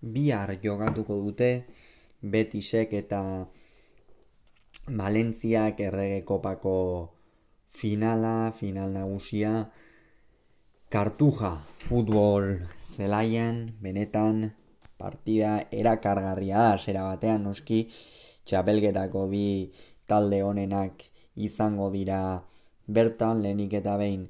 bihar jogatuko dute Betisek eta Valentziak errege kopako finala, final nagusia, kartuja futbol zelaian, benetan, partida erakargarria da, zera batean noski, txapelgetako bi talde honenak izango dira. Bertan, lehenik eta behin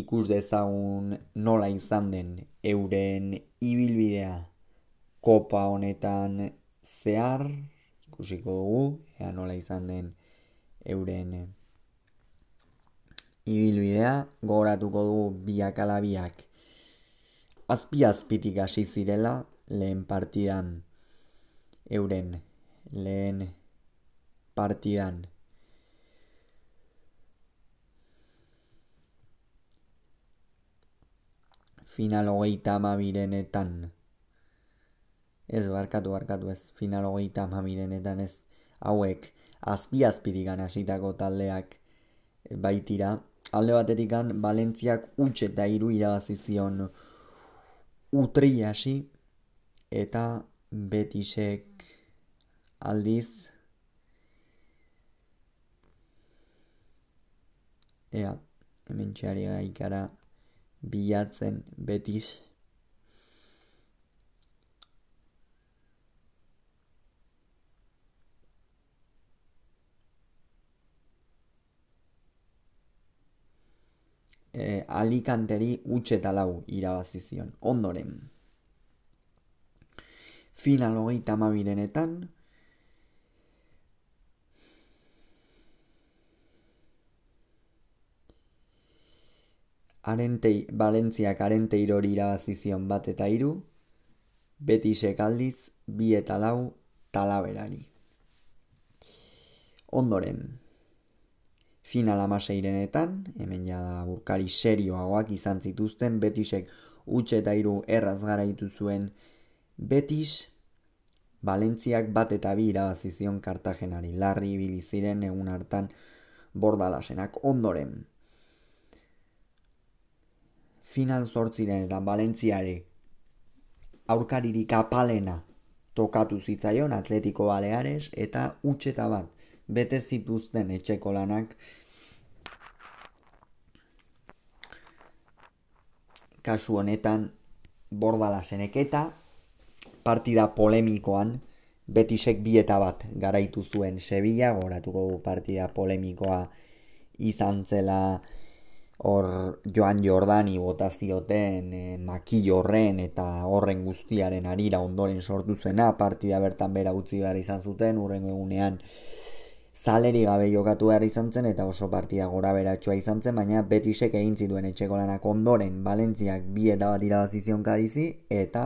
ikus dezagun nola izan den euren ibilbidea kopa honetan zehar, ikusiko dugu, ea nola izan den euren ibilbidea, gogoratuko dugu biak alabiak azpi azpitik hasi zirela lehen partidan euren lehen partidan. Final hogeita amabirenetan ez barkatu barkatu ez final hogeita amabirenetan ez. Hauek azpi azpitik hasitako taldeak baitira. Alde batetik an Valentziak utxe eta iru irabazizion utri hasi eta betisek aldiz. Ea hemen txari gaikara bilatzen betis e, alikanteri utxe lau irabazizion. Ondoren, final hogeita amabirenetan, Arentei, Valentziak arentei hori irabazizion bat eta iru, betisek aldiz, bi eta lau talaberari. Ondoren, final amaseirenetan, hemen ja burkari serioagoak izan zituzten, betisek utxe eta iru erraz gara zuen. Betis, Valentziak bat eta bi irabazizion kartagenari, larri biliziren egun hartan bordalasenak ondoren. Final zortziren eta Valentziare aurkaririk apalena tokatu zitzaion Atletiko Baleares eta utxeta bat bete zituzten etxeko lanak. Kasu honetan bordala seneketa partida polemikoan betisek bi eta bat garaitu zuen Sevilla, goratuko partida polemikoa izan zela. Hor Joan Jordani botazioten e, eh, maki horren eta horren guztiaren arira ondoren sortu zena partida bertan bera utzi behar izan zuten urren egunean zaleri gabe jokatu behar izan zen eta oso partida gora beratxua izan zen, baina betisek egin zituen etxeko lanak ondoren. Valentziak bi eta bat irabazizion kadizi eta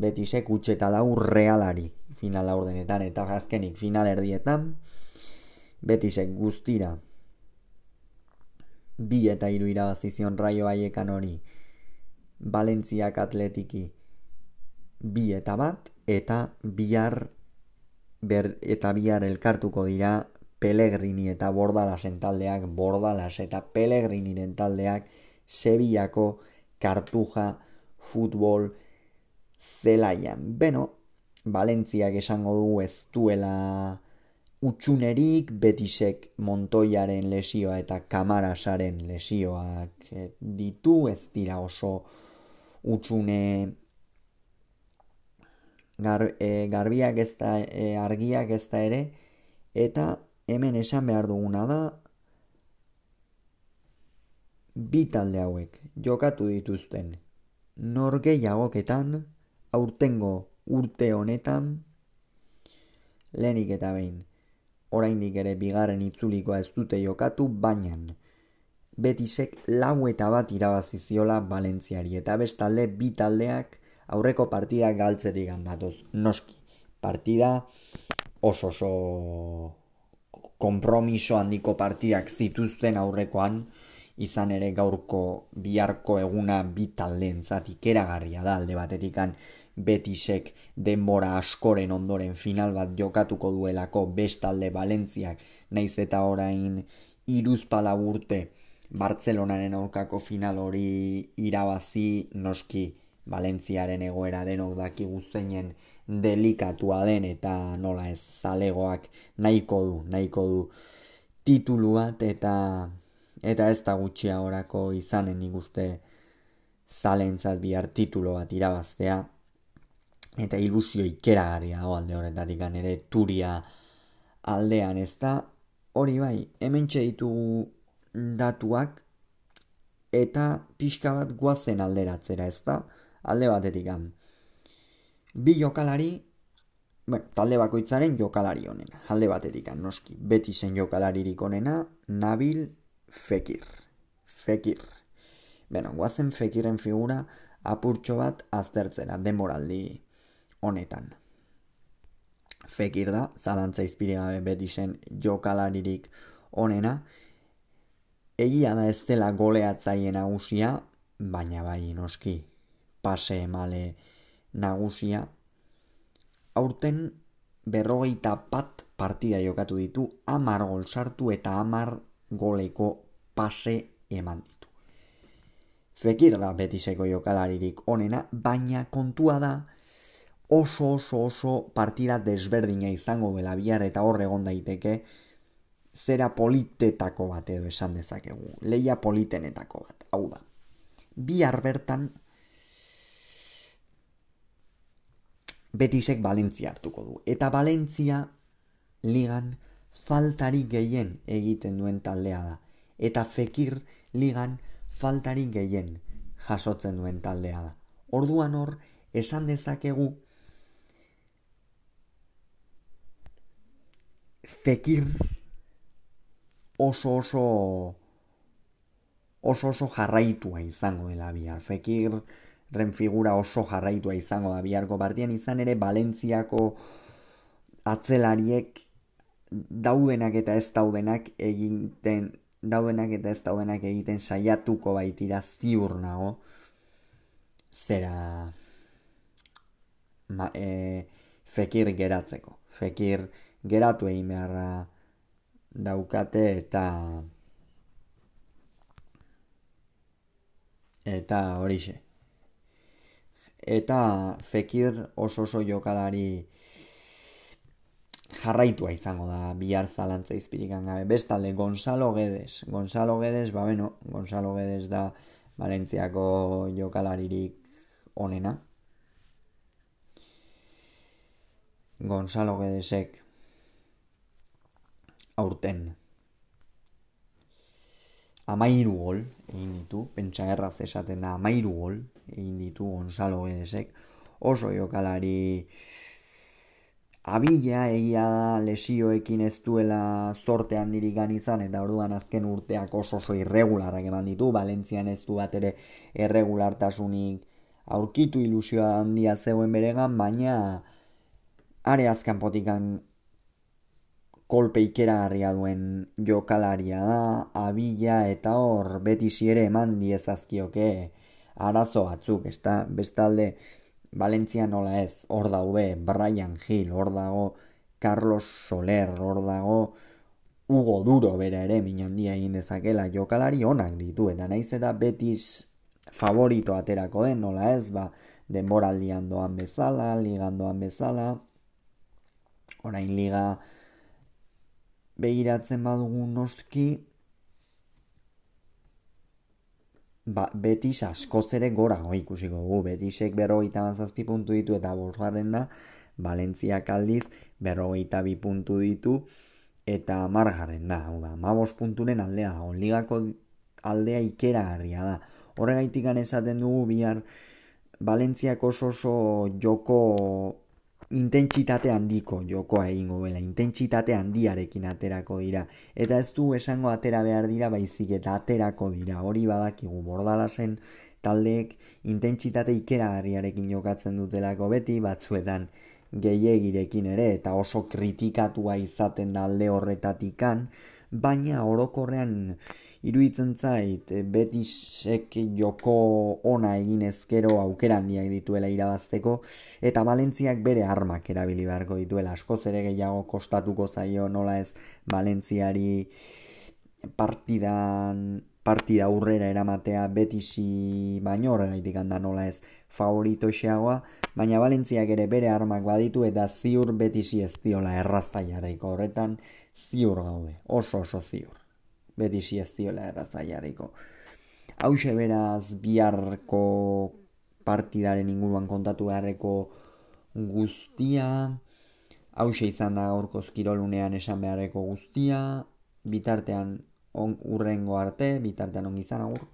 betisek utxe eta lau realari final ordenetan eta azkenik final erdietan betisek guztira bi eta hiru irabazizion raio haiekan hori. Valentziak atletiki bi eta bat eta bihar ber, eta bihar elkartuko dira Pelegrini eta Bordalasen taldeak, Bordalas eta Pelegriniren taldeak Sevillako kartuja futbol zelaian. Beno, Valentziak esango du ez duela utxunerik, betisek Montoiaren lesioa eta Kamarasaren lesioak ditu, ez dira oso utxune gar, e, garbiak ez da, e, argiak ez da ere, eta hemen esan behar duguna da, bi talde hauek jokatu dituzten norgeiagoketan aurtengo urte honetan lehenik eta behin oraindik ere bigarren itzulikoa ez dute jokatu baina betisek lau eta bat irabaziziola Valentziari eta bestalde bi taldeak aurreko partida galtzetik handatoz. Noski, partida oso oso kompromiso handiko partidak zituzten aurrekoan, izan ere gaurko biharko eguna bi taldeen zatik eragarria da alde batetikan betisek denbora askoren ondoren final bat jokatuko duelako bestalde Valentziak naiz eta orain iruzpala urte Bartzelonaren aurkako final hori irabazi noski Valentziaren egoera denok daki guzteinen delikatua den eta nola ez zalegoak nahiko du, nahiko du tituluat eta eta ez da gutxia orako izanen ikuste zalentzat bihar titulo bat irabaztea. Eta ilusio ikeragarria dago alde horretatik ere turia aldean ez da? Hori bai hemen ditugu datuak eta pixka bat guazen alderatzera ez da alde batetik bi jokalari bueno, talde bakoitzaren jokalari honena alde batetik noski. Beti zen jokalaririk honena Nabil Fekir. Fekir. Beno, guazen Fekirren figura apurtxo bat aztertzera demoraldi honetan. Fekir da, zalantza izpirigabe beti zen jokalaririk onena, egia da ez dela goleatzaile nagusia, baina bai noski pase emale nagusia. Aurten berrogeita bat partida jokatu ditu, amar gol sartu eta amar goleko pase eman ditu. Fekir da betiseko jokalaririk onena, baina kontua da, oso oso oso partida desberdina izango dela bihar eta hor egon daiteke zera politetako bat edo esan dezakegu. Leia politenetako bat. Hau da. Bihar bertan Betisek Valentzia hartuko du. Eta Valentzia ligan faltari gehien egiten duen taldea da. Eta Fekir ligan faltari gehien jasotzen duen taldea da. Orduan hor, esan dezakegu Fekir oso oso oso oso jarraitua izango dela bihar. Fekir ren figura oso jarraitua izango da biharko partian izan ere Valentziako atzelariek daudenak eta ez daudenak egiten daudenak eta ez daudenak egiten saiatuko baitira ziur nago. Zera ma, e, fekir geratzeko. Fekir geratu egin beharra daukate eta eta horixe eta fekir oso oso jokalari jarraitua izango da bihar zalantza izpirikan gabe. Bestalde, Gonzalo Guedes. Gonzalo Guedes, ba beno, Gonzalo Guedes da Valentziako jokalaririk onena. Gonzalo Guedesek aurten amairu gol egin ditu, pentsa erraz esaten da amairu gol egin ditu Gonzalo Gedesek, oso jokalari abila egia da lesioekin ez duela zorte handirik izan eta orduan azken urteak oso oso irregularrak eman ditu, Valentzian ez du bat ere erregulartasunik aurkitu ilusioa handia zegoen beregan, baina are azkan potikan kolpe ikeragarria duen jokalaria da, abila eta hor beti ere eman diezazkioke arazo batzuk, ez da, bestalde Valentzia nola ez, hor daude Brian Hill, hor dago Carlos Soler, hor dago Hugo Duro bera ere minandia egin dezakela jokalari onak ditu, eta naiz eta betis favorito aterako den, nola ez, ba, denboraldian doan bezala, ligan doan bezala, orain liga begiratzen badugu noski ba, betis askoz ere gora ikusiko dugu betisek berrogeita mazazpi puntu ditu eta bosgarren da Valentzia kaldiz berrogeita bi puntu ditu eta margarren da hau da, ma punturen aldea onligako aldea ikera harria da. Horregaitik esaten dugu bihar Valentziak oso oso joko intentsitate handiko jokoa egingo dela, intentsitate handiarekin aterako dira. Eta ez du esango atera behar dira baizik eta aterako dira. Hori badakigu bordalasen taldeek intentsitate ikeragarriarekin jokatzen dutelako beti batzuetan gehiagirekin ere eta oso kritikatua izaten da alde horretatikan, baina orokorrean iruditzen zait eh, betisek joko ona egin ezkero aukera handiak dituela irabazteko eta Valentziak bere armak erabili beharko dituela askoz ere gehiago kostatuko zaio nola ez Valentziari partidan partida aurrera eramatea betisi baino horregaitik handa nola ez favorito xeagoa, baina Valentziak ere bere armak baditu eta ziur betisi ez diola erraza jarriko horretan ziur gaude, oso oso ziur. Betisi ez diola erraza jarriko. Hau beraz biharko partidaren inguruan kontatu beharreko guztia, hau izan da gaurko kirolunean esan beharreko guztia, bitartean on, urrengo arte, bitartean ongi izan agur.